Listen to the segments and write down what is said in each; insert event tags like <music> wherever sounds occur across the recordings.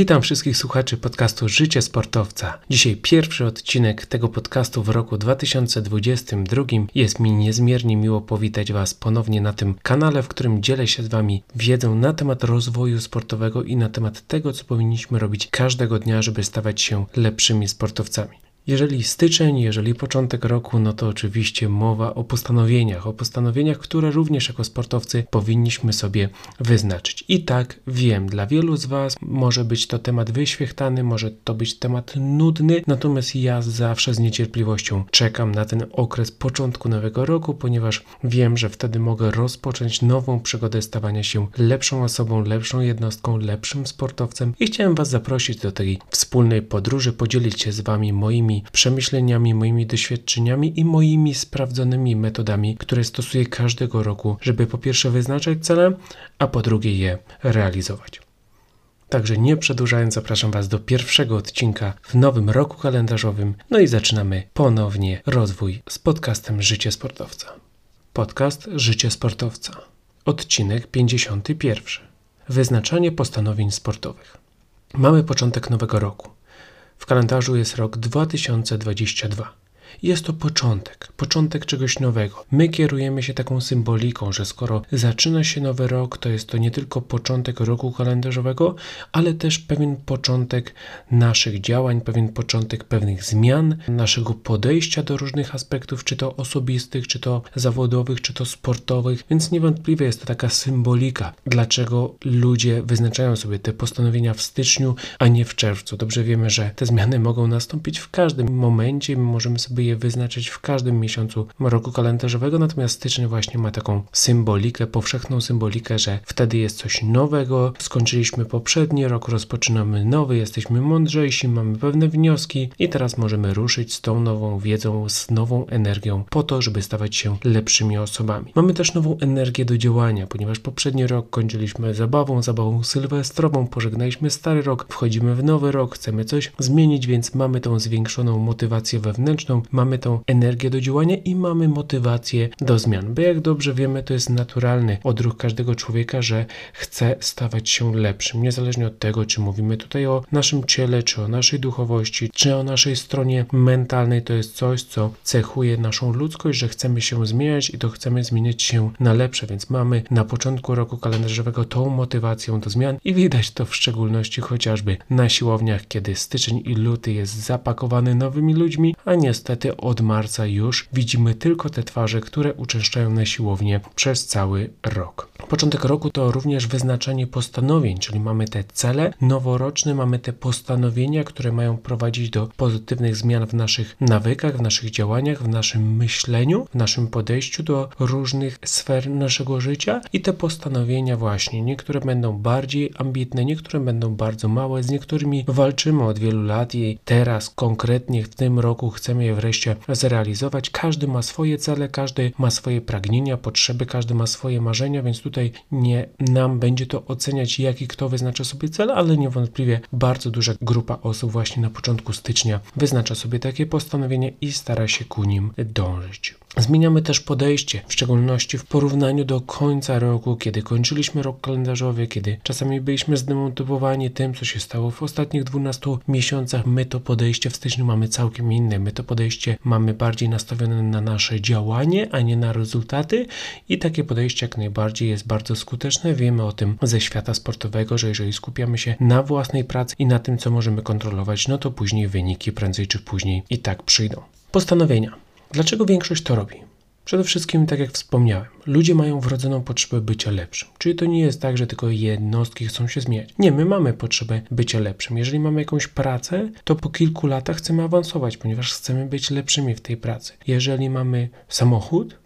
Witam wszystkich słuchaczy podcastu Życie Sportowca. Dzisiaj pierwszy odcinek tego podcastu w roku 2022. Jest mi niezmiernie miło powitać Was ponownie na tym kanale, w którym dzielę się z Wami wiedzą na temat rozwoju sportowego i na temat tego, co powinniśmy robić każdego dnia, żeby stawać się lepszymi sportowcami. Jeżeli styczeń, jeżeli początek roku, no to oczywiście mowa o postanowieniach, o postanowieniach, które również jako sportowcy powinniśmy sobie wyznaczyć. I tak wiem, dla wielu z Was może być to temat wyświechtany, może to być temat nudny, natomiast ja zawsze z niecierpliwością czekam na ten okres początku nowego roku, ponieważ wiem, że wtedy mogę rozpocząć nową przygodę stawania się lepszą osobą, lepszą jednostką, lepszym sportowcem i chciałem Was zaprosić do tej wspólnej podróży, podzielić się z Wami moimi przemyśleniami, moimi doświadczeniami i moimi sprawdzonymi metodami, które stosuję każdego roku, żeby po pierwsze wyznaczać cele, a po drugie je realizować. Także nie przedłużając, zapraszam Was do pierwszego odcinka w nowym roku kalendarzowym. No i zaczynamy ponownie rozwój z podcastem Życie Sportowca. Podcast Życie Sportowca. Odcinek 51. Wyznaczanie postanowień sportowych. Mamy początek nowego roku. W kalendarzu jest rok 2022. Jest to początek, początek czegoś nowego. My kierujemy się taką symboliką, że skoro zaczyna się nowy rok, to jest to nie tylko początek roku kalendarzowego, ale też pewien początek naszych działań, pewien początek pewnych zmian, naszego podejścia do różnych aspektów, czy to osobistych, czy to zawodowych, czy to sportowych, więc niewątpliwie jest to taka symbolika, dlaczego ludzie wyznaczają sobie te postanowienia w styczniu, a nie w czerwcu. Dobrze wiemy, że te zmiany mogą nastąpić w każdym momencie, my możemy sobie je wyznaczyć w każdym miesiącu roku kalendarzowego, natomiast styczeń właśnie ma taką symbolikę, powszechną symbolikę, że wtedy jest coś nowego, skończyliśmy poprzedni rok, rozpoczynamy nowy, jesteśmy mądrzejsi, mamy pewne wnioski i teraz możemy ruszyć z tą nową wiedzą, z nową energią po to, żeby stawać się lepszymi osobami. Mamy też nową energię do działania, ponieważ poprzedni rok kończyliśmy zabawą, zabawą sylwestrową, pożegnaliśmy stary rok, wchodzimy w nowy rok, chcemy coś zmienić, więc mamy tą zwiększoną motywację wewnętrzną, mamy tą energię do działania i mamy motywację do zmian. Bo jak dobrze wiemy, to jest naturalny odruch każdego człowieka, że chce stawać się lepszym, niezależnie od tego, czy mówimy tutaj o naszym ciele, czy o naszej duchowości, czy o naszej stronie mentalnej. To jest coś, co cechuje naszą ludzkość, że chcemy się zmieniać i to chcemy zmieniać się na lepsze, więc mamy na początku roku kalendarzowego tą motywację do zmian i widać to w szczególności chociażby na siłowniach, kiedy styczeń i luty jest zapakowany nowymi ludźmi, a niestety niestety od marca już widzimy tylko te twarze, które uczęszczają na siłownię przez cały rok. Początek roku to również wyznaczanie postanowień, czyli mamy te cele noworoczne, mamy te postanowienia, które mają prowadzić do pozytywnych zmian w naszych nawykach, w naszych działaniach, w naszym myśleniu, w naszym podejściu do różnych sfer naszego życia i te postanowienia właśnie, niektóre będą bardziej ambitne, niektóre będą bardzo małe, z niektórymi walczymy od wielu lat i teraz konkretnie w tym roku chcemy je wreszcie zrealizować. Każdy ma swoje cele, każdy ma swoje pragnienia, potrzeby, każdy ma swoje marzenia, więc tutaj nie nam będzie to oceniać, jaki kto wyznacza sobie cel, ale niewątpliwie bardzo duża grupa osób właśnie na początku stycznia wyznacza sobie takie postanowienie i stara się ku nim dążyć. Zmieniamy też podejście, w szczególności w porównaniu do końca roku, kiedy kończyliśmy rok kalendarzowy, kiedy czasami byliśmy zdemotywowani tym, co się stało w ostatnich 12 miesiącach. My to podejście w styczniu mamy całkiem inne. My to podejście mamy bardziej nastawione na nasze działanie, a nie na rezultaty i takie podejście jak najbardziej jest bardzo skuteczne. Wiemy o tym ze świata sportowego, że jeżeli skupiamy się na własnej pracy i na tym, co możemy kontrolować, no to później wyniki prędzej czy później i tak przyjdą. Postanowienia. Dlaczego większość to robi? Przede wszystkim, tak jak wspomniałem, ludzie mają wrodzoną potrzebę bycia lepszym. Czyli to nie jest tak, że tylko jednostki chcą się zmieniać. Nie, my mamy potrzebę bycia lepszym. Jeżeli mamy jakąś pracę, to po kilku latach chcemy awansować, ponieważ chcemy być lepszymi w tej pracy. Jeżeli mamy samochód,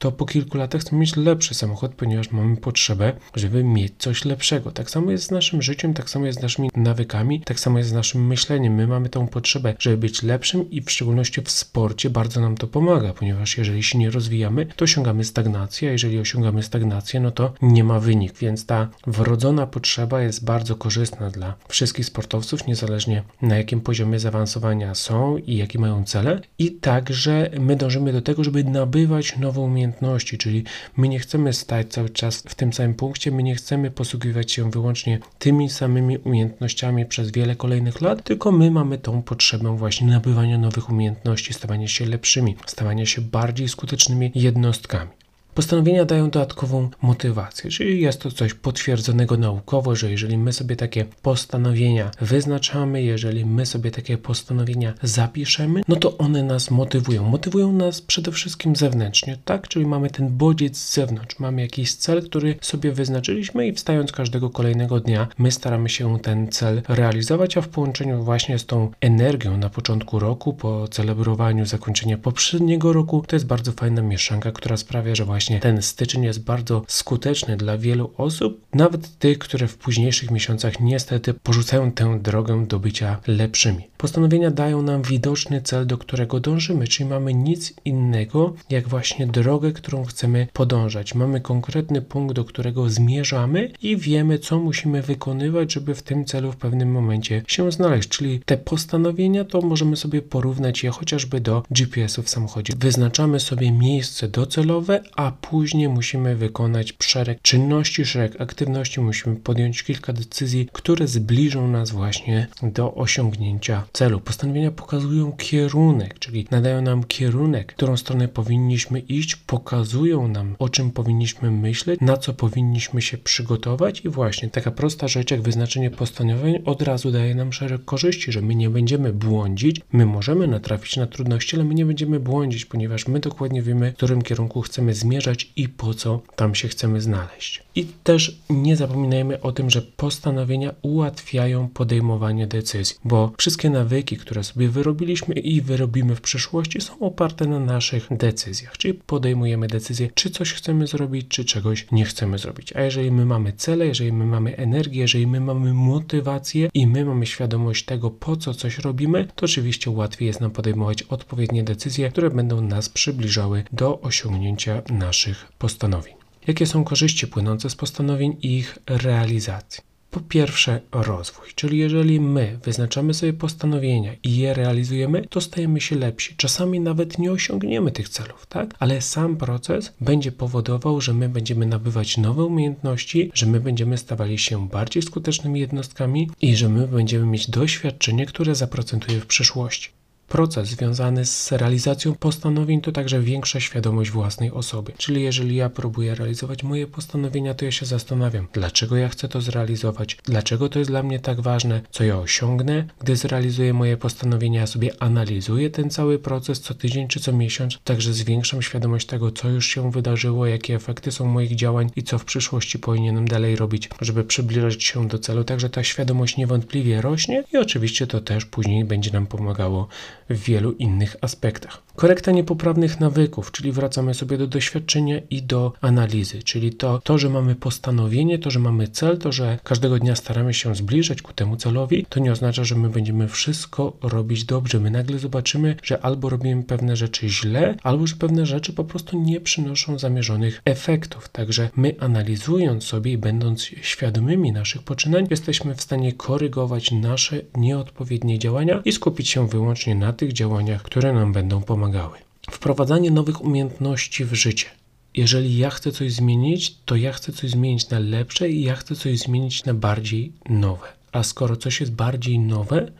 to po kilku latach chcemy mieć lepszy samochód, ponieważ mamy potrzebę, żeby mieć coś lepszego. Tak samo jest z naszym życiem, tak samo jest z naszymi nawykami, tak samo jest z naszym myśleniem. My mamy tą potrzebę, żeby być lepszym i w szczególności w sporcie bardzo nam to pomaga, ponieważ jeżeli się nie rozwijamy, to osiągamy stagnację, a jeżeli osiągamy stagnację, no to nie ma wynik, więc ta wrodzona potrzeba jest bardzo korzystna dla wszystkich sportowców, niezależnie na jakim poziomie zaawansowania są i jakie mają cele. I także my dążymy do tego, żeby nabywać nową umiejętność umiejętności, czyli my nie chcemy stać cały czas w tym samym punkcie, my nie chcemy posługiwać się wyłącznie tymi samymi umiejętnościami przez wiele kolejnych lat, tylko my mamy tą potrzebę właśnie nabywania nowych umiejętności, stawania się lepszymi, stawania się bardziej skutecznymi jednostkami. Postanowienia dają dodatkową motywację, czyli jest to coś potwierdzonego naukowo, że jeżeli my sobie takie postanowienia wyznaczamy, jeżeli my sobie takie postanowienia zapiszemy, no to one nas motywują. Motywują nas przede wszystkim zewnętrznie, tak? Czyli mamy ten bodziec z zewnątrz, mamy jakiś cel, który sobie wyznaczyliśmy i wstając każdego kolejnego dnia, my staramy się ten cel realizować, a w połączeniu właśnie z tą energią na początku roku, po celebrowaniu zakończenia poprzedniego roku, to jest bardzo fajna mieszanka, która sprawia, że właśnie właśnie ten styczeń jest bardzo skuteczny dla wielu osób, nawet tych, które w późniejszych miesiącach niestety porzucają tę drogę do bycia lepszymi. Postanowienia dają nam widoczny cel, do którego dążymy, czyli mamy nic innego, jak właśnie drogę, którą chcemy podążać. Mamy konkretny punkt, do którego zmierzamy i wiemy, co musimy wykonywać, żeby w tym celu w pewnym momencie się znaleźć. Czyli te postanowienia to możemy sobie porównać je chociażby do GPS-u w samochodzie. Wyznaczamy sobie miejsce docelowe, a później musimy wykonać szereg czynności, szereg aktywności, musimy podjąć kilka decyzji, które zbliżą nas właśnie do osiągnięcia celu. Postanowienia pokazują kierunek, czyli nadają nam kierunek, w którą stronę powinniśmy iść, pokazują nam, o czym powinniśmy myśleć, na co powinniśmy się przygotować. I właśnie taka prosta rzecz jak wyznaczenie postanowień od razu daje nam szereg korzyści, że my nie będziemy błądzić, my możemy natrafić na trudności, ale my nie będziemy błądzić, ponieważ my dokładnie wiemy, w którym kierunku chcemy zmierzać i po co tam się chcemy znaleźć. I też nie zapominajmy o tym, że postanowienia ułatwiają podejmowanie decyzji, bo wszystkie nawyki, które sobie wyrobiliśmy i wyrobimy w przyszłości, są oparte na naszych decyzjach, czyli podejmujemy decyzję, czy coś chcemy zrobić, czy czegoś nie chcemy zrobić. A jeżeli my mamy cele, jeżeli my mamy energię, jeżeli my mamy motywację i my mamy świadomość tego, po co coś robimy, to oczywiście łatwiej jest nam podejmować odpowiednie decyzje, które będą nas przybliżały do osiągnięcia naszych naszych postanowień. Jakie są korzyści płynące z postanowień i ich realizacji? Po pierwsze, rozwój, czyli jeżeli my wyznaczamy sobie postanowienia i je realizujemy, to stajemy się lepsi. Czasami nawet nie osiągniemy tych celów, tak? Ale sam proces będzie powodował, że my będziemy nabywać nowe umiejętności, że my będziemy stawali się bardziej skutecznymi jednostkami i że my będziemy mieć doświadczenie, które zaprocentuje w przyszłości. Proces związany z realizacją postanowień to także większa świadomość własnej osoby. Czyli jeżeli ja próbuję realizować moje postanowienia, to ja się zastanawiam, dlaczego ja chcę to zrealizować, dlaczego to jest dla mnie tak ważne, co ja osiągnę, gdy zrealizuję moje postanowienia, ja sobie analizuję ten cały proces co tydzień czy co miesiąc, także zwiększam świadomość tego, co już się wydarzyło, jakie efekty są moich działań i co w przyszłości powinienem dalej robić, żeby przybliżyć się do celu. Także ta świadomość niewątpliwie rośnie i oczywiście to też później będzie nam pomagało w wielu innych aspektach. Korekta niepoprawnych nawyków, czyli wracamy sobie do doświadczenia i do analizy, czyli to, to, że mamy postanowienie, to, że mamy cel, to, że każdego dnia staramy się zbliżać ku temu celowi, to nie oznacza, że my będziemy wszystko robić dobrze. My nagle zobaczymy, że albo robimy pewne rzeczy źle, albo że pewne rzeczy po prostu nie przynoszą zamierzonych efektów. Także my analizując sobie i będąc świadomymi naszych poczynań, jesteśmy w stanie korygować nasze nieodpowiednie działania i skupić się wyłącznie na tych działaniach, które nam będą pomagały. Wprowadzanie nowych umiejętności w życie. Jeżeli ja chcę coś zmienić, to ja chcę coś zmienić na lepsze i ja chcę coś zmienić na bardziej nowe. A skoro coś jest bardziej nowe,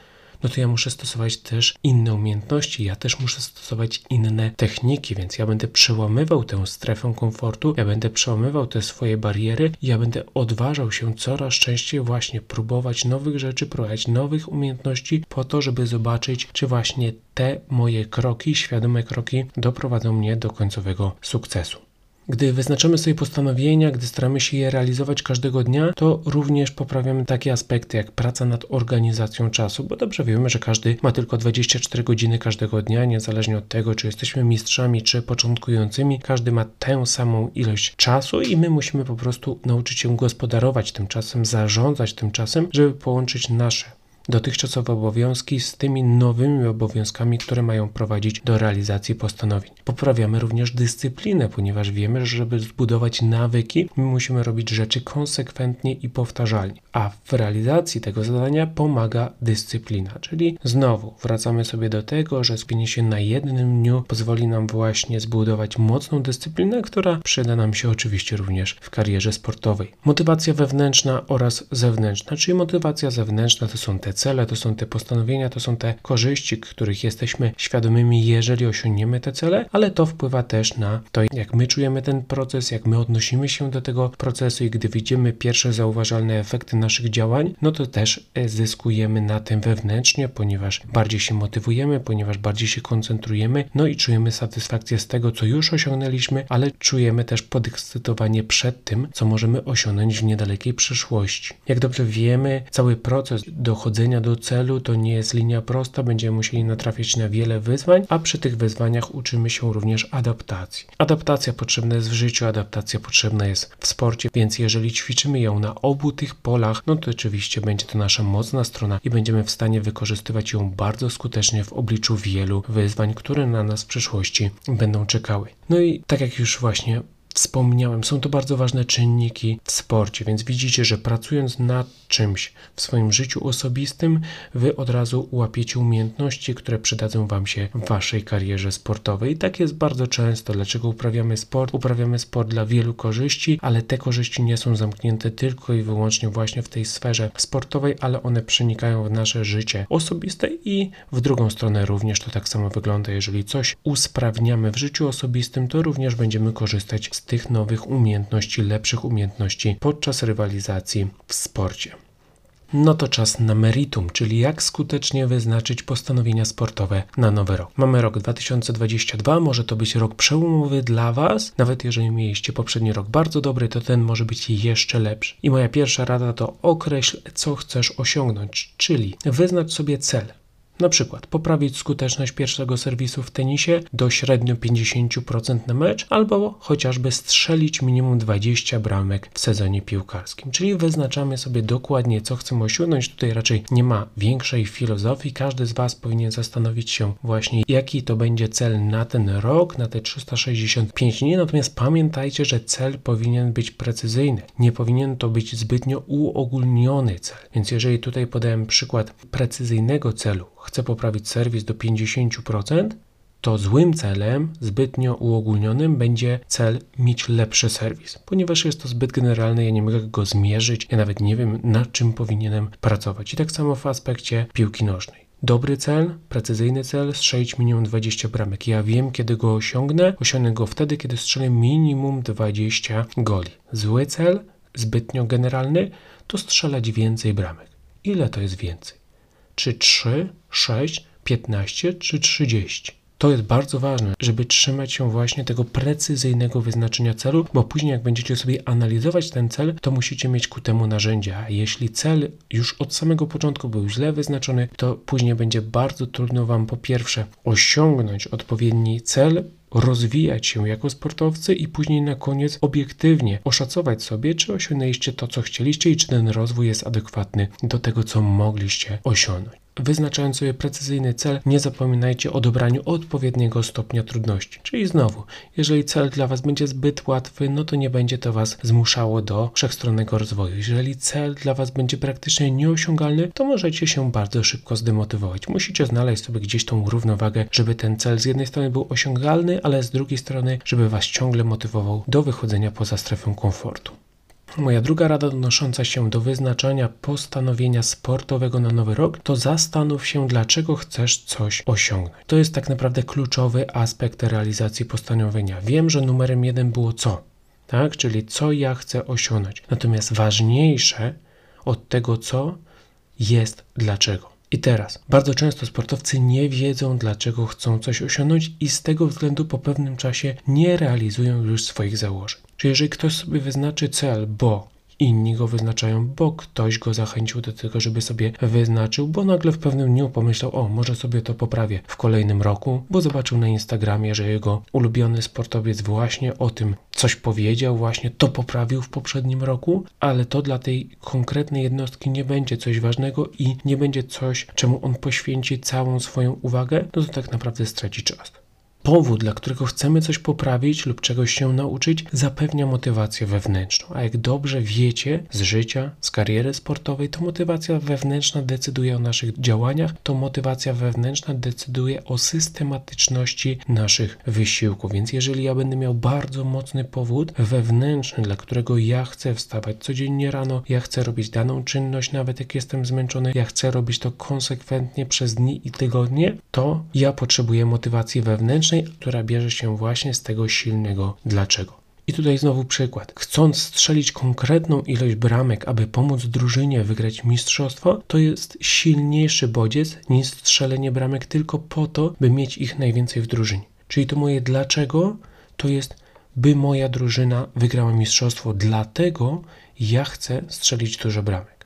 no to ja muszę stosować też inne umiejętności, ja też muszę stosować inne techniki, więc ja będę przełamywał tę strefę komfortu, ja będę przełamywał te swoje bariery, ja będę odważał się coraz częściej właśnie próbować nowych rzeczy, próbować nowych umiejętności po to, żeby zobaczyć, czy właśnie te moje kroki, świadome kroki doprowadzą mnie do końcowego sukcesu. Gdy wyznaczamy sobie postanowienia, gdy staramy się je realizować każdego dnia, to również poprawiamy takie aspekty jak praca nad organizacją czasu, bo dobrze wiemy, że każdy ma tylko 24 godziny każdego dnia, niezależnie od tego, czy jesteśmy mistrzami, czy początkującymi, każdy ma tę samą ilość czasu i my musimy po prostu nauczyć się gospodarować tym czasem, zarządzać tym czasem, żeby połączyć nasze dotychczasowe obowiązki z tymi nowymi obowiązkami, które mają prowadzić do realizacji postanowień. Poprawiamy również dyscyplinę, ponieważ wiemy, że żeby zbudować nawyki, my musimy robić rzeczy konsekwentnie i powtarzalnie. A w realizacji tego zadania pomaga dyscyplina, czyli znowu wracamy sobie do tego, że skupienie się na jednym dniu pozwoli nam właśnie zbudować mocną dyscyplinę, która przyda nam się oczywiście również w karierze sportowej. Motywacja wewnętrzna oraz zewnętrzna, czyli motywacja zewnętrzna to są te cele, to są te postanowienia, to są te korzyści, których jesteśmy świadomymi, jeżeli osiągniemy te cele, ale to wpływa też na to, jak my czujemy ten proces, jak my odnosimy się do tego procesu i gdy widzimy pierwsze zauważalne efekty naszych działań, no to też e, zyskujemy na tym wewnętrznie, ponieważ bardziej się motywujemy, ponieważ bardziej się koncentrujemy, no i czujemy satysfakcję z tego, co już osiągnęliśmy, ale czujemy też podekscytowanie przed tym, co możemy osiągnąć w niedalekiej przyszłości. Jak dobrze wiemy, cały proces dochodzenia do celu to nie jest linia prosta, będziemy musieli natrafiać na wiele wyzwań, a przy tych wyzwaniach uczymy się również adaptacji. Adaptacja potrzebna jest w życiu, adaptacja potrzebna jest w sporcie, więc jeżeli ćwiczymy ją na obu tych polach, no to oczywiście będzie to nasza mocna strona i będziemy w stanie wykorzystywać ją bardzo skutecznie w obliczu wielu wyzwań, które na nas w przyszłości będą czekały. No i tak jak już właśnie wspomniałem, są to bardzo ważne czynniki w sporcie, więc widzicie, że pracując nad czymś w swoim życiu osobistym, wy od razu łapiecie umiejętności, które przydadzą wam się w waszej karierze sportowej. I tak jest bardzo często. Dlaczego uprawiamy sport? Uprawiamy sport dla wielu korzyści, ale te korzyści nie są zamknięte tylko i wyłącznie właśnie w tej sferze sportowej, ale one przenikają w nasze życie osobiste i w drugą stronę również to tak samo wygląda. Jeżeli coś usprawniamy w życiu osobistym, to również będziemy korzystać z tych nowych umiejętności, lepszych umiejętności podczas rywalizacji w sporcie. No to czas na meritum, czyli jak skutecznie wyznaczyć postanowienia sportowe na nowy rok. Mamy rok 2022, może to być rok przełomowy dla Was. Nawet jeżeli mieliście poprzedni rok bardzo dobry, to ten może być jeszcze lepszy. I moja pierwsza rada to określ, co chcesz osiągnąć, czyli wyznacz sobie cel. Na przykład poprawić skuteczność pierwszego serwisu w tenisie do średnio 50% na mecz, albo chociażby strzelić minimum 20 bramek w sezonie piłkarskim. Czyli wyznaczamy sobie dokładnie, co chcemy osiągnąć. Tutaj raczej nie ma większej filozofii. Każdy z Was powinien zastanowić się właśnie, jaki to będzie cel na ten rok, na te 365 dni. Natomiast pamiętajcie, że cel powinien być precyzyjny. Nie powinien to być zbytnio uogólniony cel. Więc jeżeli tutaj podałem przykład precyzyjnego celu, chce poprawić serwis do 50%, to złym celem, zbytnio uogólnionym, będzie cel mieć lepszy serwis. Ponieważ jest to zbyt generalne, ja nie mogę go zmierzyć, ja nawet nie wiem, nad czym powinienem pracować. I tak samo w aspekcie piłki nożnej. Dobry cel, precyzyjny cel, strzelić minimum 20 bramek. Ja wiem, kiedy go osiągnę. Osiągnę go wtedy, kiedy strzelę minimum 20 goli. Zły cel, zbytnio generalny, to strzelać więcej bramek. Ile to jest więcej? Czy 3, 6, 15 czy 30. To jest bardzo ważne, żeby trzymać się właśnie tego precyzyjnego wyznaczenia celu, bo później jak będziecie sobie analizować ten cel, to musicie mieć ku temu narzędzia. Jeśli cel już od samego początku był źle wyznaczony, to później będzie bardzo trudno Wam po pierwsze osiągnąć odpowiedni cel, rozwijać się jako sportowcy i później na koniec obiektywnie oszacować sobie, czy osiągnęliście to, co chcieliście i czy ten rozwój jest adekwatny do tego, co mogliście osiągnąć. Wyznaczając sobie precyzyjny cel, nie zapominajcie o dobraniu odpowiedniego stopnia trudności. Czyli znowu, jeżeli cel dla Was będzie zbyt łatwy, no to nie będzie to Was zmuszało do wszechstronnego rozwoju. Jeżeli cel dla Was będzie praktycznie nieosiągalny, to możecie się bardzo szybko zdemotywować. Musicie znaleźć sobie gdzieś tą równowagę, żeby ten cel z jednej strony był osiągalny, ale z drugiej strony, żeby Was ciągle motywował do wychodzenia poza strefę komfortu. Moja druga rada odnosząca się do wyznaczania postanowienia sportowego na nowy rok to zastanów się, dlaczego chcesz coś osiągnąć. To jest tak naprawdę kluczowy aspekt realizacji postanowienia. Wiem, że numerem jeden było co, tak? Czyli co ja chcę osiągnąć. Natomiast ważniejsze od tego co jest dlaczego. I teraz, bardzo często sportowcy nie wiedzą, dlaczego chcą coś osiągnąć, i z tego względu po pewnym czasie nie realizują już swoich założeń. Czy jeżeli ktoś sobie wyznaczy cel, bo inni go wyznaczają, bo ktoś go zachęcił do tego, żeby sobie wyznaczył, bo nagle w pewnym dniu pomyślał, o, może sobie to poprawię w kolejnym roku, bo zobaczył na Instagramie, że jego ulubiony sportowiec właśnie o tym coś powiedział, właśnie to poprawił w poprzednim roku, ale to dla tej konkretnej jednostki nie będzie coś ważnego i nie będzie coś, czemu on poświęci całą swoją uwagę, no to tak naprawdę straci czas. Powód, dla którego chcemy coś poprawić lub czegoś się nauczyć, zapewnia motywację wewnętrzną. A jak dobrze wiecie z życia, z kariery sportowej, to motywacja wewnętrzna decyduje o naszych działaniach, to motywacja wewnętrzna decyduje o systematyczności naszych wysiłków. Więc jeżeli ja będę miał bardzo mocny powód wewnętrzny, dla którego ja chcę wstawać codziennie rano, ja chcę robić daną czynność, nawet jak jestem zmęczony, ja chcę robić to konsekwentnie przez dni i tygodnie, to ja potrzebuję motywacji wewnętrznej która bierze się właśnie z tego silnego dlaczego. I tutaj znowu przykład. Chcąc strzelić konkretną ilość bramek, aby pomóc drużynie wygrać mistrzostwo, to jest silniejszy bodziec niż strzelenie bramek tylko po to, by mieć ich najwięcej w drużynie. Czyli to moje dlaczego to jest, by moja drużyna wygrała mistrzostwo, dlatego ja chcę strzelić dużo bramek.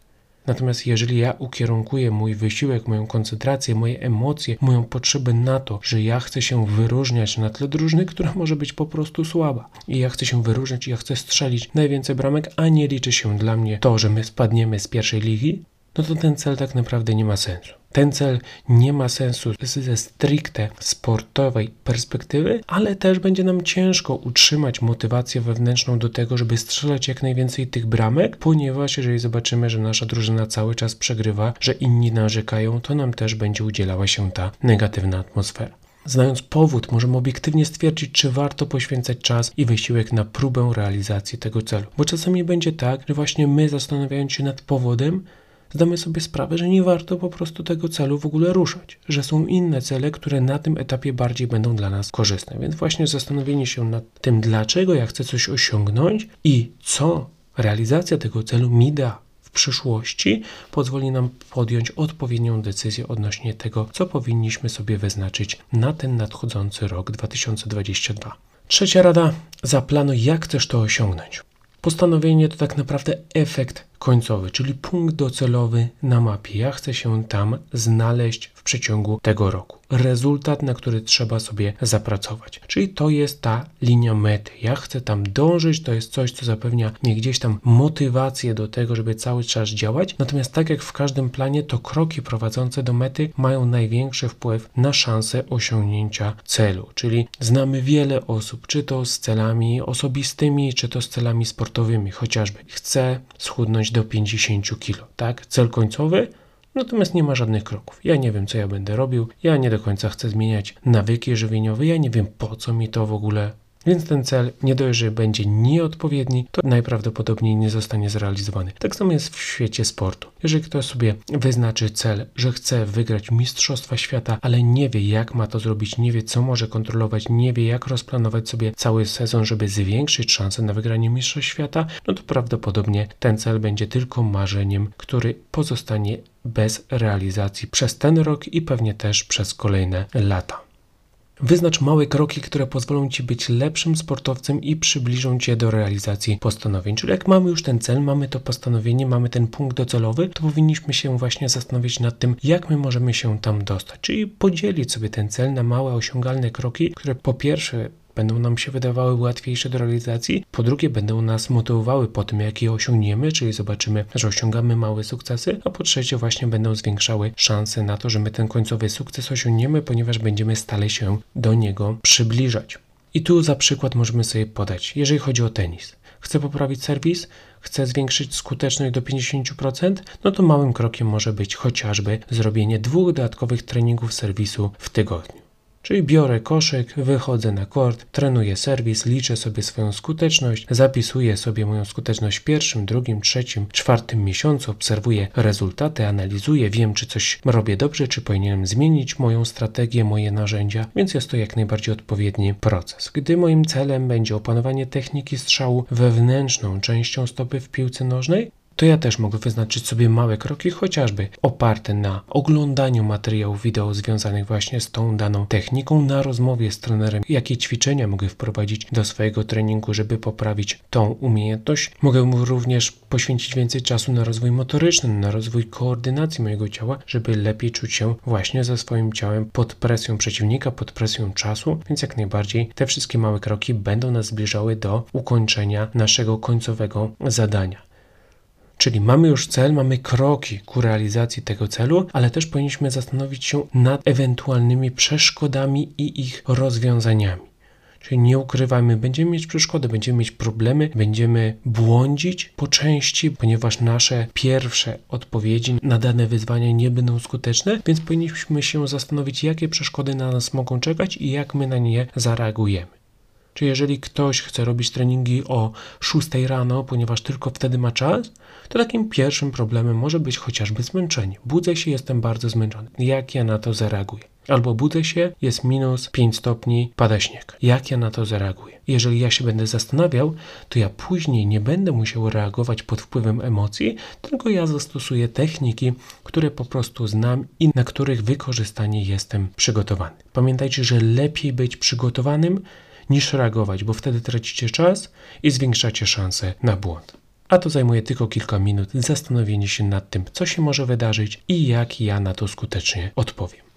Natomiast jeżeli ja ukierunkuję mój wysiłek, moją koncentrację, moje emocje, moją potrzebę na to, że ja chcę się wyróżniać na tle drużyny, która może być po prostu słaba i ja chcę się wyróżniać i ja chcę strzelić najwięcej bramek, a nie liczy się dla mnie to, że my spadniemy z pierwszej ligi, no to ten cel tak naprawdę nie ma sensu. Ten cel nie ma sensu ze stricte sportowej perspektywy, ale też będzie nam ciężko utrzymać motywację wewnętrzną do tego, żeby strzelać jak najwięcej tych bramek, ponieważ jeżeli zobaczymy, że nasza drużyna cały czas przegrywa, że inni narzekają, to nam też będzie udzielała się ta negatywna atmosfera. Znając powód, możemy obiektywnie stwierdzić, czy warto poświęcać czas i wysiłek na próbę realizacji tego celu. Bo czasami będzie tak, że właśnie my, zastanawiając się nad powodem, zdamy sobie sprawę, że nie warto po prostu tego celu w ogóle ruszać, że są inne cele, które na tym etapie bardziej będą dla nas korzystne. Więc właśnie zastanowienie się nad tym, dlaczego ja chcę coś osiągnąć i co realizacja tego celu mi da w przyszłości, pozwoli nam podjąć odpowiednią decyzję odnośnie tego, co powinniśmy sobie wyznaczyć na ten nadchodzący rok 2022. Trzecia rada: zaplanuj, jak chcesz to osiągnąć. Postanowienie to tak naprawdę efekt końcowy, czyli punkt docelowy na mapie. Ja chcę się tam znaleźć w przeciągu tego roku. Rezultat, na który trzeba sobie zapracować. Czyli to jest ta linia mety. Ja chcę tam dążyć, to jest coś, co zapewnia mi gdzieś tam motywację do tego, żeby cały czas działać. Natomiast tak jak w każdym planie, to kroki prowadzące do mety mają największy wpływ na szansę osiągnięcia celu. Czyli znamy wiele osób, czy to z celami osobistymi, czy to z celami sportowymi, chociażby. Chcę schudnąć do 50 kg, tak? Cel końcowy, natomiast nie ma żadnych kroków. Ja nie wiem, co ja będę robił, ja nie do końca chcę zmieniać nawyki żywieniowe, ja nie wiem, po co mi to w ogóle więc ten cel nie dość, że będzie nieodpowiedni, to najprawdopodobniej nie zostanie zrealizowany. Tak samo jest w świecie sportu. Jeżeli ktoś sobie wyznaczy cel, że chce wygrać Mistrzostwa Świata, ale nie wie jak ma to zrobić, nie wie co może kontrolować, nie wie jak rozplanować sobie cały sezon, żeby zwiększyć szanse na wygranie Mistrzostw Świata, no to prawdopodobnie ten cel będzie tylko marzeniem, który pozostanie bez realizacji przez ten rok i pewnie też przez kolejne lata. Wyznacz małe kroki, które pozwolą Ci być lepszym sportowcem i przybliżą Cię do realizacji postanowień. Czyli jak mamy już ten cel, mamy to postanowienie, mamy ten punkt docelowy, to powinniśmy się właśnie zastanowić nad tym, jak my możemy się tam dostać. Czyli podzielić sobie ten cel na małe, osiągalne kroki, które po pierwsze będą nam się wydawały łatwiejsze do realizacji, po drugie będą nas motywowały po tym, jak je osiągniemy, czyli zobaczymy, że osiągamy małe sukcesy, a po trzecie właśnie będą zwiększały szanse na to, że my ten końcowy sukces osiągniemy, ponieważ będziemy stale się do niego przybliżać. I tu za przykład możemy sobie podać, jeżeli chodzi o tenis. Chcę poprawić serwis, chcę zwiększyć skuteczność do 50%, no to małym krokiem może być chociażby zrobienie dwóch dodatkowych treningów serwisu w tygodniu. Czyli biorę koszyk, wychodzę na kort, trenuję serwis, liczę sobie swoją skuteczność, zapisuję sobie moją skuteczność w pierwszym, drugim, trzecim, czwartym miesiącu, obserwuję rezultaty, analizuję, wiem czy coś robię dobrze, czy powinienem zmienić moją strategię, moje narzędzia, więc jest to jak najbardziej odpowiedni proces. Gdy moim celem będzie opanowanie techniki strzału wewnętrzną częścią stopy w piłce nożnej, to ja też mogę wyznaczyć sobie małe kroki, chociażby oparte na oglądaniu materiałów wideo związanych właśnie z tą daną techniką, na rozmowie z trenerem, jakie ćwiczenia mogę wprowadzić do swojego treningu, żeby poprawić tą umiejętność. Mogę również poświęcić więcej czasu na rozwój motoryczny, na rozwój koordynacji mojego ciała, żeby lepiej czuć się właśnie ze swoim ciałem pod presją przeciwnika, pod presją czasu, więc jak najbardziej te wszystkie małe kroki będą nas zbliżały do ukończenia naszego końcowego zadania. Czyli mamy już cel, mamy kroki ku realizacji tego celu, ale też powinniśmy zastanowić się nad ewentualnymi przeszkodami i ich rozwiązaniami. Czyli nie ukrywajmy, będziemy mieć przeszkody, będziemy mieć problemy, będziemy błądzić po części, ponieważ nasze pierwsze odpowiedzi na dane wyzwania nie będą skuteczne, więc powinniśmy się zastanowić, jakie przeszkody na nas mogą czekać i jak my na nie zareagujemy. Czy jeżeli ktoś chce robić treningi o 6 rano, ponieważ tylko wtedy ma czas, to takim pierwszym problemem może być chociażby zmęczenie. Budzę się, jestem bardzo zmęczony. Jak ja na to zareaguję? Albo budzę się, jest minus 5 stopni, pada śnieg. Jak ja na to zareaguję? Jeżeli ja się będę zastanawiał, to ja później nie będę musiał reagować pod wpływem emocji, tylko ja zastosuję techniki, które po prostu znam i na których wykorzystanie jestem przygotowany. Pamiętajcie, że lepiej być przygotowanym niż reagować, bo wtedy tracicie czas i zwiększacie szanse na błąd. A to zajmuje tylko kilka minut zastanowienie się nad tym, co się może wydarzyć i jak ja na to skutecznie odpowiem.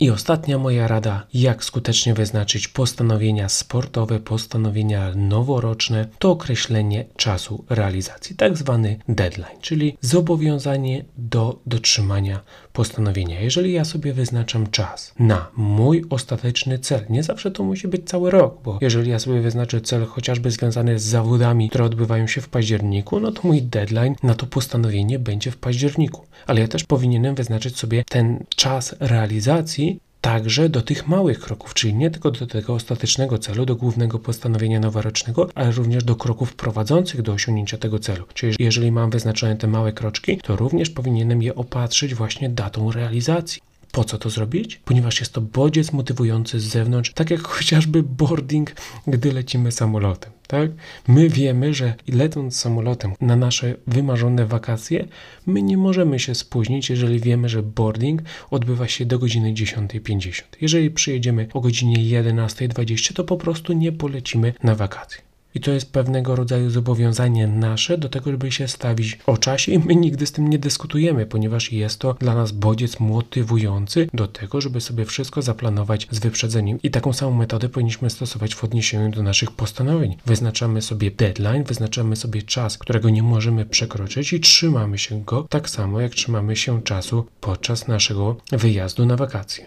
I ostatnia moja rada, jak skutecznie wyznaczyć postanowienia sportowe, postanowienia noworoczne, to określenie czasu realizacji, tak zwany deadline, czyli zobowiązanie do dotrzymania postanowienia. Jeżeli ja sobie wyznaczam czas na mój ostateczny cel, nie zawsze to musi być cały rok, bo jeżeli ja sobie wyznaczę cel chociażby związany z zawodami, które odbywają się w październiku, no to mój deadline na to postanowienie będzie w październiku. Ale ja też powinienem wyznaczyć sobie ten czas realizacji także do tych małych kroków, czyli nie tylko do tego ostatecznego celu, do głównego postanowienia noworocznego, ale również do kroków prowadzących do osiągnięcia tego celu. Czyli jeżeli mam wyznaczone te małe kroczki, to również powinienem je opatrzyć właśnie datą realizacji. Po co to zrobić? Ponieważ jest to bodziec motywujący z zewnątrz, tak jak <laughs> chociażby boarding, gdy lecimy samolotem. Tak? My wiemy, że lecąc samolotem na nasze wymarzone wakacje, my nie możemy się spóźnić, jeżeli wiemy, że boarding odbywa się do godziny 10.50. Jeżeli przyjedziemy o godzinie 11.20, to po prostu nie polecimy na wakacje. I to jest pewnego rodzaju zobowiązanie nasze do tego, żeby się stawić o czasie i my nigdy z tym nie dyskutujemy, ponieważ jest to dla nas bodziec motywujący do tego, żeby sobie wszystko zaplanować z wyprzedzeniem. I taką samą metodę powinniśmy stosować w odniesieniu do naszych postanowień. Wyznaczamy sobie deadline, wyznaczamy sobie czas, którego nie możemy przekroczyć i trzymamy się go tak samo, jak trzymamy się czasu podczas naszego wyjazdu na wakacje.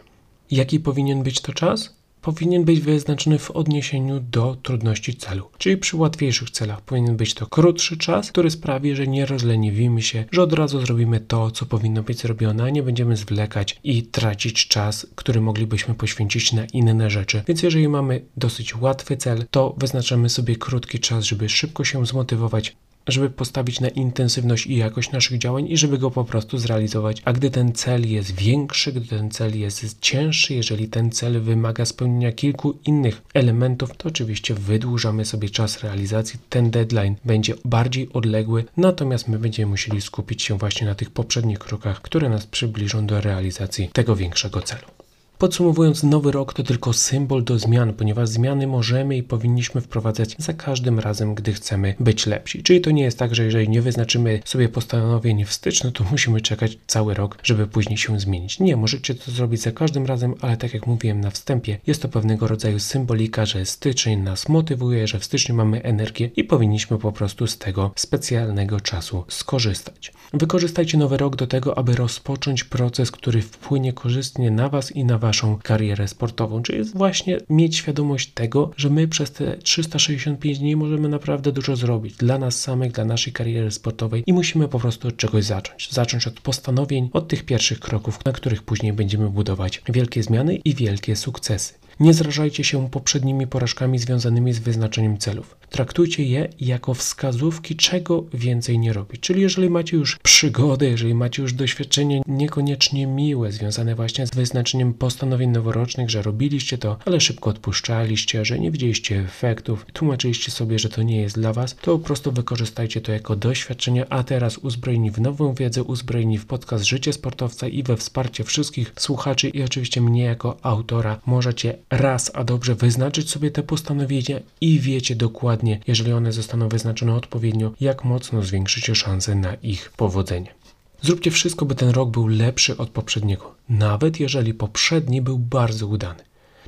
Jaki powinien być to czas? Powinien być wyznaczony w odniesieniu do trudności celu. Czyli przy łatwiejszych celach powinien być to krótszy czas, który sprawi, że nie rozleniwimy się, że od razu zrobimy to, co powinno być zrobione, a nie będziemy zwlekać i tracić czas, który moglibyśmy poświęcić na inne rzeczy. Więc jeżeli mamy dosyć łatwy cel, to wyznaczamy sobie krótki czas, żeby szybko się zmotywować, żeby postawić na intensywność i jakość naszych działań i żeby go po prostu zrealizować. A gdy ten cel jest większy, gdy ten cel jest cięższy, jeżeli ten cel wymaga spełnienia kilku innych elementów, to oczywiście wydłużamy sobie czas realizacji. Ten deadline będzie bardziej odległy, natomiast my będziemy musieli skupić się właśnie na tych poprzednich krokach, które nas przybliżą do realizacji tego większego celu. Podsumowując, nowy rok to tylko symbol do zmian, ponieważ zmiany możemy i powinniśmy wprowadzać za każdym razem, gdy chcemy być lepsi. Czyli to nie jest tak, że jeżeli nie wyznaczymy sobie postanowień w styczniu, to musimy czekać cały rok, żeby później się zmienić. Nie, możecie to zrobić za każdym razem, ale tak jak mówiłem na wstępie, jest to pewnego rodzaju symbolika, że styczeń nas motywuje, że w styczniu mamy energię i powinniśmy po prostu z tego specjalnego czasu skorzystać. Wykorzystajcie nowy rok do tego, aby rozpocząć proces, który wpłynie korzystnie na Was i na Waszą karierę sportową. Czyli właśnie mieć świadomość tego, że my przez te 365 dni możemy naprawdę dużo zrobić dla nas samych, dla naszej kariery sportowej i musimy po prostu od czegoś zacząć. Zacząć od postanowień, od tych pierwszych kroków, na których później będziemy budować wielkie zmiany i wielkie sukcesy. Nie zrażajcie się poprzednimi porażkami związanymi z wyznaczeniem celów. Traktujcie je jako wskazówki, czego więcej nie robić. Czyli jeżeli macie już przygodę, jeżeli macie już doświadczenie niekoniecznie miłe, związane właśnie z wyznaczeniem postanowień noworocznych, że robiliście to, ale szybko odpuszczaliście, że nie widzieliście efektów, tłumaczyliście sobie, że to nie jest dla was, to po prostu wykorzystajcie to jako doświadczenie, a teraz uzbrojeni w nową wiedzę, uzbrojeni w podcast Życie Sportowca i we wsparcie wszystkich słuchaczy i oczywiście mnie jako autora, możecie raz a dobrze wyznaczyć sobie te postanowienia i wiecie dokładnie, jeżeli one zostaną wyznaczone odpowiednio, jak mocno zwiększycie szanse na ich powodzenie. Zróbcie wszystko, by ten rok był lepszy od poprzedniego, nawet jeżeli poprzedni był bardzo udany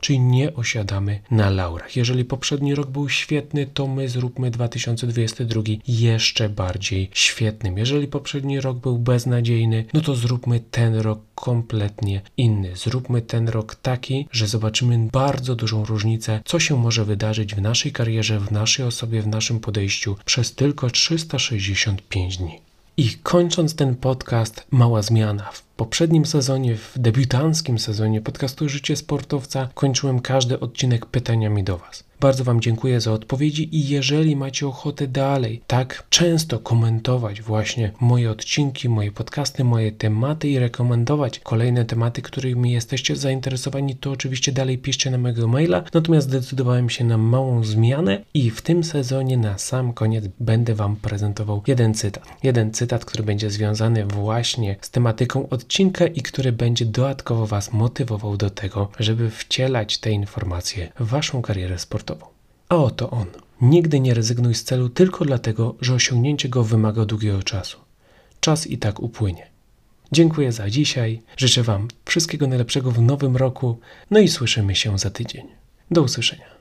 czyli nie osiadamy na laurach. Jeżeli poprzedni rok był świetny, to my zróbmy 2022 jeszcze bardziej świetnym. Jeżeli poprzedni rok był beznadziejny, no to zróbmy ten rok kompletnie inny. Zróbmy ten rok taki, że zobaczymy bardzo dużą różnicę, co się może wydarzyć w naszej karierze, w naszej osobie, w naszym podejściu przez tylko 365 dni. I kończąc ten podcast, mała zmiana. Poprzednim sezonie, w debiutanckim sezonie podcastu Życie Sportowca kończyłem każdy odcinek pytaniami do Was. Bardzo Wam dziękuję za odpowiedzi i jeżeli macie ochotę dalej tak często komentować właśnie moje odcinki, moje podcasty, moje tematy i rekomendować kolejne tematy, którymi jesteście zainteresowani, to oczywiście dalej piszcie na mojego maila. Natomiast zdecydowałem się na małą zmianę i w tym sezonie na sam koniec będę Wam prezentował jeden cytat. Jeden cytat, który będzie związany właśnie z tematyką odcinka i który będzie dodatkowo Was motywował do tego, żeby wcielać te informacje w Waszą karierę sportową. A oto on. Nigdy nie rezygnuj z celu tylko dlatego, że osiągnięcie go wymaga długiego czasu. Czas i tak upłynie. Dziękuję za dzisiaj. Życzę Wam wszystkiego najlepszego w nowym roku. No i słyszymy się za tydzień. Do usłyszenia.